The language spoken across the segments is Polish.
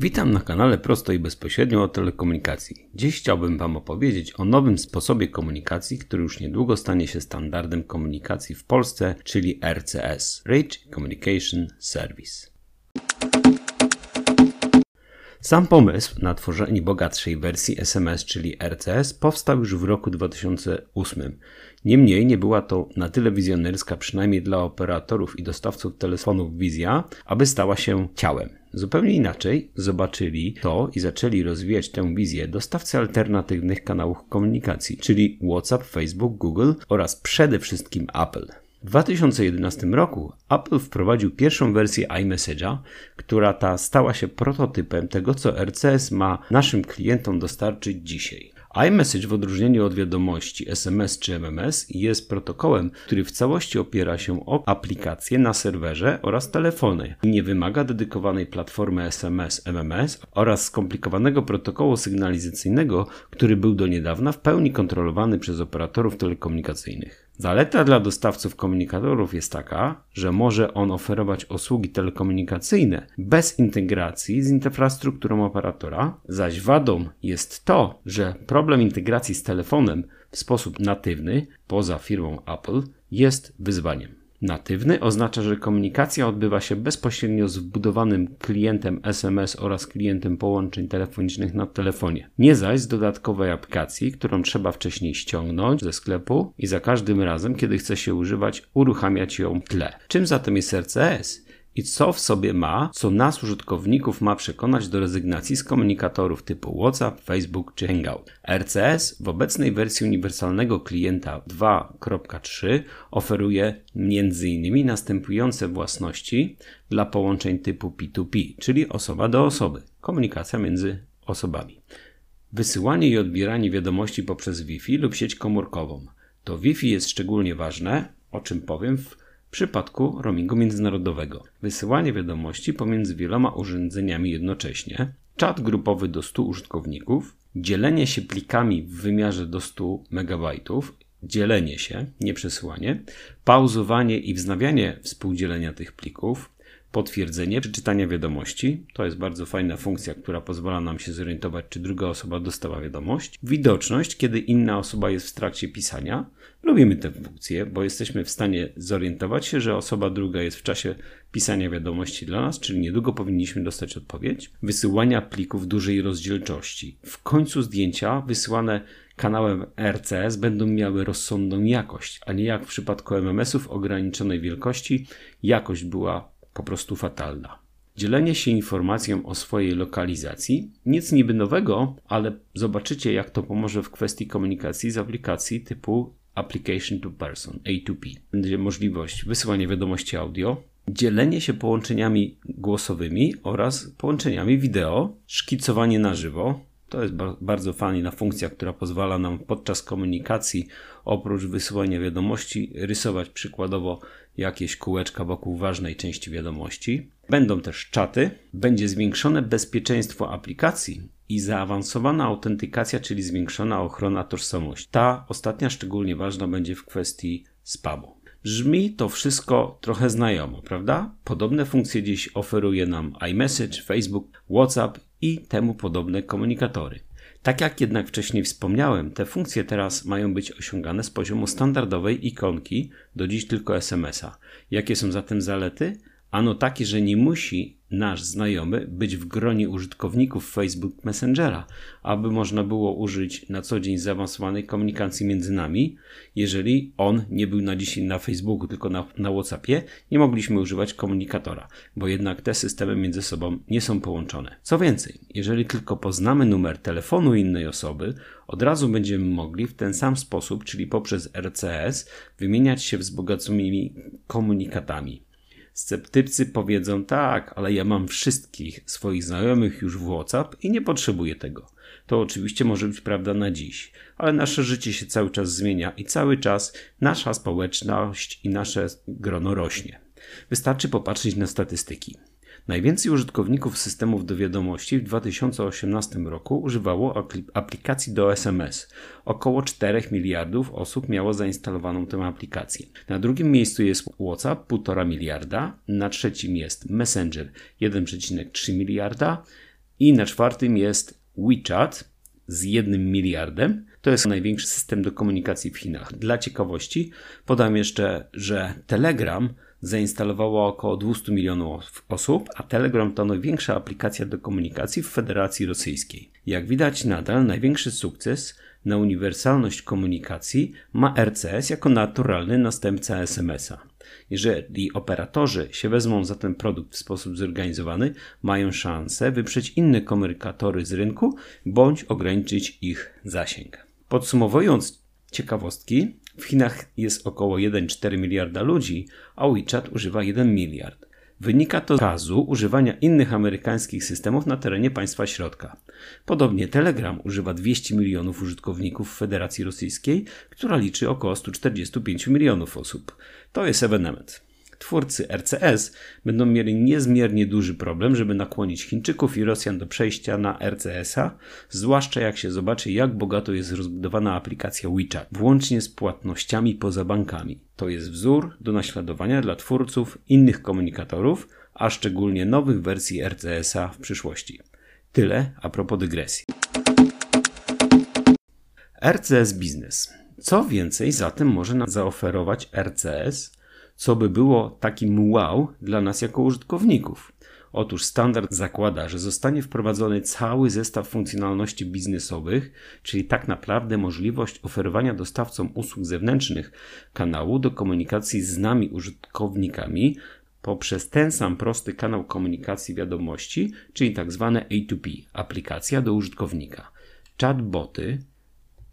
Witam na kanale Prosto i Bezpośrednio o telekomunikacji. Dziś chciałbym Wam opowiedzieć o nowym sposobie komunikacji, który już niedługo stanie się standardem komunikacji w Polsce, czyli RCS Rich Communication Service. Sam pomysł na tworzenie bogatszej wersji SMS, czyli RCS, powstał już w roku 2008. Niemniej nie była to na tyle wizjonerska, przynajmniej dla operatorów i dostawców telefonów wizja, aby stała się ciałem. Zupełnie inaczej zobaczyli to i zaczęli rozwijać tę wizję dostawcy alternatywnych kanałów komunikacji, czyli WhatsApp, Facebook, Google oraz przede wszystkim Apple. W 2011 roku Apple wprowadził pierwszą wersję iMessage'a, która ta stała się prototypem tego, co RCS ma naszym klientom dostarczyć dzisiaj iMessage w odróżnieniu od wiadomości SMS czy MMS jest protokołem, który w całości opiera się o aplikacje na serwerze oraz telefony i nie wymaga dedykowanej platformy SMS, MMS oraz skomplikowanego protokołu sygnalizacyjnego, który był do niedawna w pełni kontrolowany przez operatorów telekomunikacyjnych. Zaleta dla dostawców komunikatorów jest taka, że może on oferować usługi telekomunikacyjne bez integracji z infrastrukturą operatora, zaś wadą jest to, że problem integracji z telefonem w sposób natywny poza firmą Apple jest wyzwaniem. Natywny oznacza, że komunikacja odbywa się bezpośrednio z wbudowanym klientem SMS oraz klientem połączeń telefonicznych na telefonie. Nie zaś z dodatkowej aplikacji, którą trzeba wcześniej ściągnąć ze sklepu i za każdym razem, kiedy chce się używać, uruchamiać ją w tle. Czym zatem jest RCS? I co w sobie ma, co nas użytkowników ma przekonać do rezygnacji z komunikatorów typu WhatsApp, Facebook czy Hangout. RCS w obecnej wersji uniwersalnego klienta 2.3 oferuje m.in. następujące własności dla połączeń typu P2P, czyli osoba do osoby, komunikacja między osobami. Wysyłanie i odbieranie wiadomości poprzez Wi-Fi lub sieć komórkową. To Wi-Fi jest szczególnie ważne, o czym powiem w przypadku roamingu międzynarodowego. Wysyłanie wiadomości pomiędzy wieloma urządzeniami jednocześnie, czat grupowy do 100 użytkowników, dzielenie się plikami w wymiarze do 100 MB, dzielenie się, nie przesyłanie, pauzowanie i wznawianie współdzielenia tych plików, potwierdzenie przeczytania wiadomości. To jest bardzo fajna funkcja, która pozwala nam się zorientować, czy druga osoba dostała wiadomość. Widoczność, kiedy inna osoba jest w trakcie pisania. Lubimy tę funkcję, bo jesteśmy w stanie zorientować się, że osoba druga jest w czasie pisania wiadomości dla nas, czyli niedługo powinniśmy dostać odpowiedź. Wysyłania plików dużej rozdzielczości. W końcu zdjęcia wysyłane kanałem RCS będą miały rozsądną jakość, a nie jak w przypadku MMS-ów ograniczonej wielkości, jakość była po prostu fatalna. Dzielenie się informacją o swojej lokalizacji, nic niby nowego, ale zobaczycie jak to pomoże w kwestii komunikacji z aplikacji typu Application to Person, A2P. Będzie możliwość wysyłania wiadomości audio, dzielenie się połączeniami głosowymi oraz połączeniami wideo, szkicowanie na żywo. To jest bardzo fajna funkcja, która pozwala nam podczas komunikacji oprócz wysyłania wiadomości rysować przykładowo jakieś kółeczka wokół ważnej części wiadomości. Będą też czaty, będzie zwiększone bezpieczeństwo aplikacji i zaawansowana autentykacja, czyli zwiększona ochrona tożsamości. Ta ostatnia szczególnie ważna będzie w kwestii spamu. Brzmi to wszystko trochę znajomo, prawda? Podobne funkcje dziś oferuje nam iMessage, Facebook, WhatsApp i temu podobne komunikatory. Tak jak jednak wcześniej wspomniałem, te funkcje teraz mają być osiągane z poziomu standardowej ikonki, do dziś tylko SMS-a. Jakie są zatem zalety? Ano takie, że nie musi nasz znajomy być w gronie użytkowników Facebook Messengera, aby można było użyć na co dzień zaawansowanej komunikacji między nami. Jeżeli on nie był na dzisiaj na Facebooku, tylko na, na WhatsAppie, nie mogliśmy używać komunikatora, bo jednak te systemy między sobą nie są połączone. Co więcej, jeżeli tylko poznamy numer telefonu innej osoby, od razu będziemy mogli w ten sam sposób, czyli poprzez RCS, wymieniać się wzbogaconymi komunikatami. Sceptycy powiedzą tak, ale ja mam wszystkich swoich znajomych już w WhatsApp i nie potrzebuję tego. To oczywiście może być prawda na dziś, ale nasze życie się cały czas zmienia i cały czas nasza społeczność i nasze grono rośnie. Wystarczy popatrzeć na statystyki. Najwięcej użytkowników systemów do wiadomości w 2018 roku używało aplikacji do SMS. Około 4 miliardów osób miało zainstalowaną tę aplikację. Na drugim miejscu jest WhatsApp 1,5 miliarda, na trzecim jest Messenger 1,3 miliarda, I na czwartym jest WeChat z jednym miliardem. To jest największy system do komunikacji w Chinach. Dla ciekawości podam jeszcze, że Telegram zainstalowało około 200 milionów osób, a Telegram to największa aplikacja do komunikacji w Federacji Rosyjskiej. Jak widać, nadal największy sukces na uniwersalność komunikacji ma RCS jako naturalny następca SMS-a. Jeżeli operatorzy się wezmą za ten produkt w sposób zorganizowany, mają szansę wyprzeć inne komunikatory z rynku bądź ograniczyć ich zasięg. Podsumowując ciekawostki, w Chinach jest około 1,4 miliarda ludzi, a WeChat używa 1 miliard. Wynika to z używania innych amerykańskich systemów na terenie państwa środka. Podobnie Telegram używa 200 milionów użytkowników w Federacji Rosyjskiej, która liczy około 145 milionów osób. To jest ewenement twórcy RCS będą mieli niezmiernie duży problem, żeby nakłonić Chińczyków i Rosjan do przejścia na RCS-a, zwłaszcza jak się zobaczy, jak bogato jest rozbudowana aplikacja WeChat, włącznie z płatnościami poza bankami. To jest wzór do naśladowania dla twórców innych komunikatorów, a szczególnie nowych wersji RCS-a w przyszłości. Tyle a propos dygresji. RCS Business. Co więcej zatem może nam zaoferować RCS co by było takim wow dla nas jako użytkowników. Otóż standard zakłada, że zostanie wprowadzony cały zestaw funkcjonalności biznesowych, czyli tak naprawdę możliwość oferowania dostawcom usług zewnętrznych kanału do komunikacji z nami użytkownikami poprzez ten sam prosty kanał komunikacji wiadomości, czyli tak zwane A2P, aplikacja do użytkownika. Chatboty,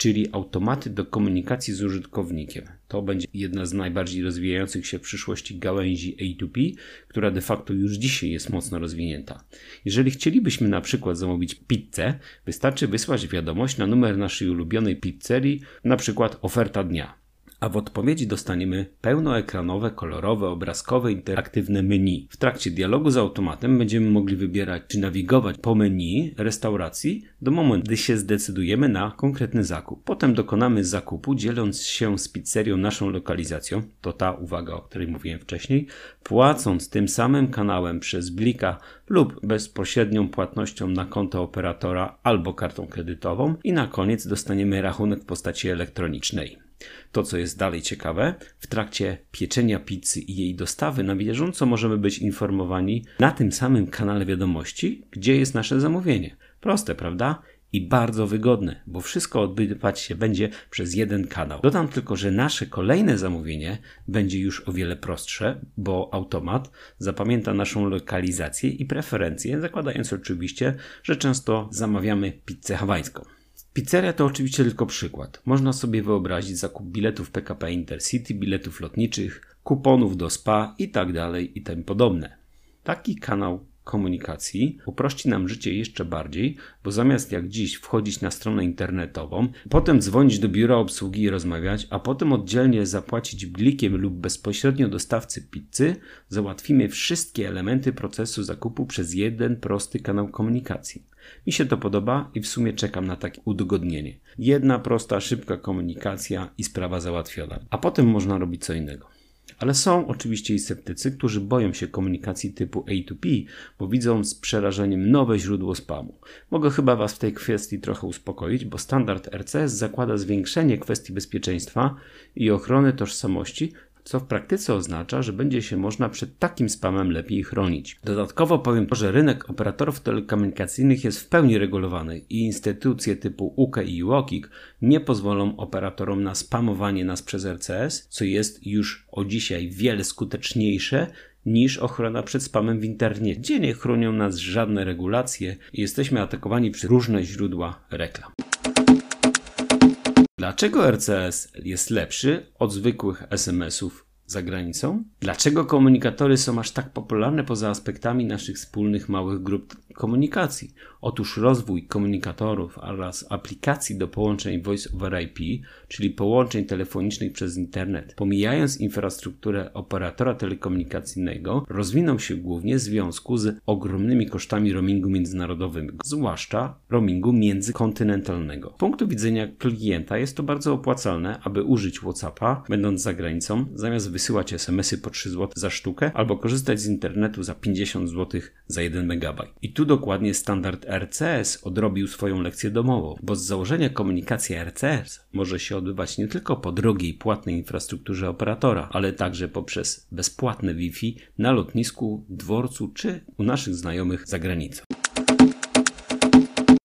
czyli automaty do komunikacji z użytkownikiem. To będzie jedna z najbardziej rozwijających się w przyszłości gałęzi A2P, która de facto już dzisiaj jest mocno rozwinięta. Jeżeli chcielibyśmy na przykład zamówić pizzę, wystarczy wysłać wiadomość na numer naszej ulubionej pizzerii, na przykład oferta dnia a w odpowiedzi dostaniemy pełnoekranowe, kolorowe, obrazkowe, interaktywne menu. W trakcie dialogu z automatem będziemy mogli wybierać czy nawigować po menu restauracji do momentu, gdy się zdecydujemy na konkretny zakup. Potem dokonamy zakupu, dzieląc się z pizzerią naszą lokalizacją, to ta uwaga, o której mówiłem wcześniej, płacąc tym samym kanałem przez Blika lub bezpośrednią płatnością na konto operatora albo kartą kredytową i na koniec dostaniemy rachunek w postaci elektronicznej. To, co jest dalej ciekawe, w trakcie pieczenia pizzy i jej dostawy na bieżąco możemy być informowani na tym samym kanale wiadomości, gdzie jest nasze zamówienie. Proste, prawda? i bardzo wygodne, bo wszystko odbywać się będzie przez jeden kanał. Dodam tylko, że nasze kolejne zamówienie będzie już o wiele prostsze, bo automat zapamięta naszą lokalizację i preferencje, zakładając oczywiście, że często zamawiamy pizzę hawajską. Pizzeria to oczywiście tylko przykład. Można sobie wyobrazić zakup biletów PKP Intercity, biletów lotniczych, kuponów do spa itd. Tak i tym podobne. Taki kanał komunikacji uprości nam życie jeszcze bardziej, bo zamiast jak dziś wchodzić na stronę internetową, potem dzwonić do biura obsługi i rozmawiać, a potem oddzielnie zapłacić blikiem lub bezpośrednio dostawcy pizzy, załatwimy wszystkie elementy procesu zakupu przez jeden prosty kanał komunikacji. Mi się to podoba i w sumie czekam na takie udogodnienie. Jedna prosta, szybka komunikacja i sprawa załatwiona. A potem można robić co innego. Ale są oczywiście i sceptycy, którzy boją się komunikacji typu A2P, bo widzą z przerażeniem nowe źródło spamu. Mogę chyba Was w tej kwestii trochę uspokoić, bo standard RCS zakłada zwiększenie kwestii bezpieczeństwa i ochrony tożsamości co w praktyce oznacza, że będzie się można przed takim spamem lepiej chronić. Dodatkowo powiem to, że rynek operatorów telekomunikacyjnych jest w pełni regulowany i instytucje typu UK i UOKiK nie pozwolą operatorom na spamowanie nas przez RCS, co jest już o dzisiaj wiele skuteczniejsze niż ochrona przed spamem w internecie, gdzie nie chronią nas żadne regulacje i jesteśmy atakowani przez różne źródła reklam. Dlaczego RCS jest lepszy od zwykłych SMS-ów za granicą? Dlaczego komunikatory są aż tak popularne poza aspektami naszych wspólnych małych grup komunikacji? Otóż rozwój komunikatorów oraz aplikacji do połączeń Voice over IP, czyli połączeń telefonicznych przez internet, pomijając infrastrukturę operatora telekomunikacyjnego, rozwinął się głównie w związku z ogromnymi kosztami roamingu międzynarodowego, zwłaszcza roamingu międzykontynentalnego. Z punktu widzenia klienta jest to bardzo opłacalne, aby użyć WhatsAppa, będąc za granicą, zamiast wysyłać SMS-y po 3 zł za sztukę, albo korzystać z internetu za 50 zł za 1 MB. I tu tu dokładnie standard RCS odrobił swoją lekcję domową, bo z założenia komunikacja RCS może się odbywać nie tylko po drogiej, płatnej infrastrukturze operatora, ale także poprzez bezpłatne Wi-Fi na lotnisku, dworcu czy u naszych znajomych za granicą.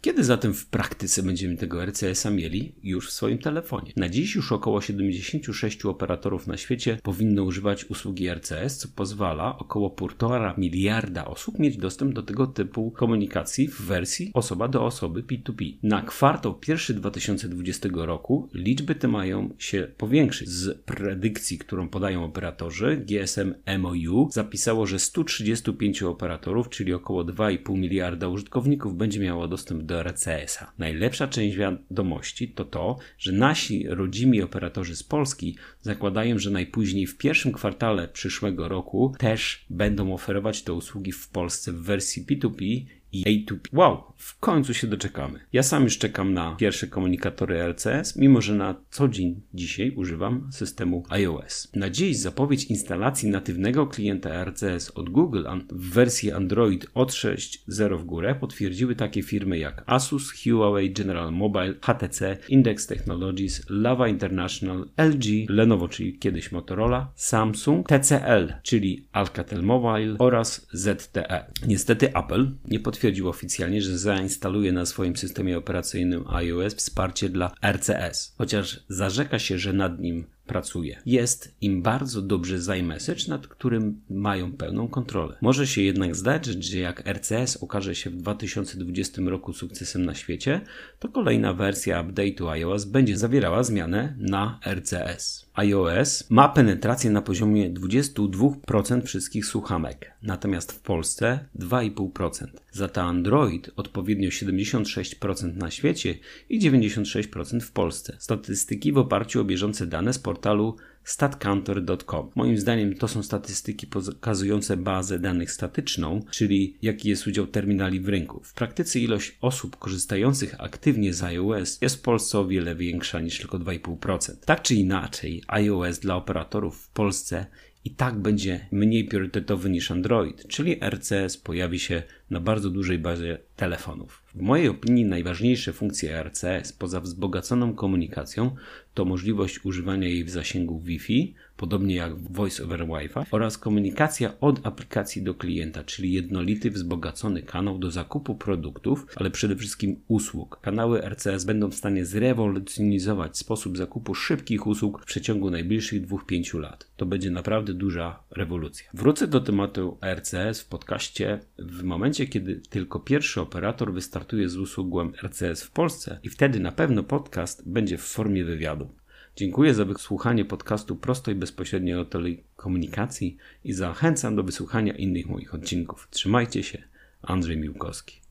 Kiedy zatem w praktyce będziemy tego RCS-a mieli już w swoim telefonie? Na dziś już około 76 operatorów na świecie powinno używać usługi RCS, co pozwala około 1,5 miliarda osób mieć dostęp do tego typu komunikacji w wersji osoba do osoby P2P. Na kwartał pierwszy 2020 roku liczby te mają się powiększyć. Z predykcji, którą podają operatorzy, GSM MOU zapisało, że 135 operatorów, czyli około 2,5 miliarda użytkowników będzie miało dostęp do RCS-a. Najlepsza część wiadomości to to, że nasi rodzimi operatorzy z Polski zakładają, że najpóźniej w pierwszym kwartale przyszłego roku też będą oferować te usługi w Polsce w wersji P2P i A2P. Wow, w końcu się doczekamy. Ja sam już czekam na pierwsze komunikatory LCS, mimo że na co dzień dzisiaj używam systemu iOS. Na dziś zapowiedź instalacji natywnego klienta RCS od Google w wersji Android od 6.0 w górę potwierdziły takie firmy jak Asus, Huawei, General Mobile, HTC, Index Technologies, Lava International, LG, Lenovo, czyli kiedyś Motorola, Samsung, TCL, czyli Alcatel Mobile oraz ZTE. Niestety Apple nie potwierdził potwierdził oficjalnie, że zainstaluje na swoim systemie operacyjnym iOS wsparcie dla RCS, chociaż zarzeka się, że nad nim pracuje. Jest im bardzo dobrze za message, nad którym mają pełną kontrolę. Może się jednak zdarzyć, że jak RCS okaże się w 2020 roku sukcesem na świecie, to kolejna wersja update'u iOS będzie zawierała zmianę na RCS. iOS ma penetrację na poziomie 22% wszystkich słuchamek, natomiast w Polsce 2,5%. Za to Android odpowiednio 76% na świecie i 96% w Polsce. Statystyki w oparciu o bieżące dane z statcounter.com. Moim zdaniem to są statystyki pokazujące bazę danych statyczną, czyli jaki jest udział terminali w rynku. W praktyce ilość osób korzystających aktywnie z iOS jest w Polsce o wiele większa niż tylko 2,5%. Tak czy inaczej, iOS dla operatorów w Polsce i tak będzie mniej priorytetowy niż Android, czyli RCS pojawi się na bardzo dużej bazie telefonów. W mojej opinii najważniejsze funkcje RCS poza wzbogaconą komunikacją to możliwość używania jej w zasięgu Wi-Fi, podobnie jak Voice over Wi-Fi, oraz komunikacja od aplikacji do klienta, czyli jednolity, wzbogacony kanał do zakupu produktów, ale przede wszystkim usług. Kanały RCS będą w stanie zrewolucjonizować sposób zakupu szybkich usług w przeciągu najbliższych 2-5 lat. To będzie naprawdę duża rewolucja. Wrócę do tematu RCS w podcaście w momencie, kiedy tylko pierwszy operator wystartuje z usługą RCS w Polsce i wtedy na pewno podcast będzie w formie wywiadu. Dziękuję za wysłuchanie podcastu prosto i bezpośrednio o telekomunikacji i zachęcam do wysłuchania innych moich odcinków. Trzymajcie się, Andrzej Miłkowski.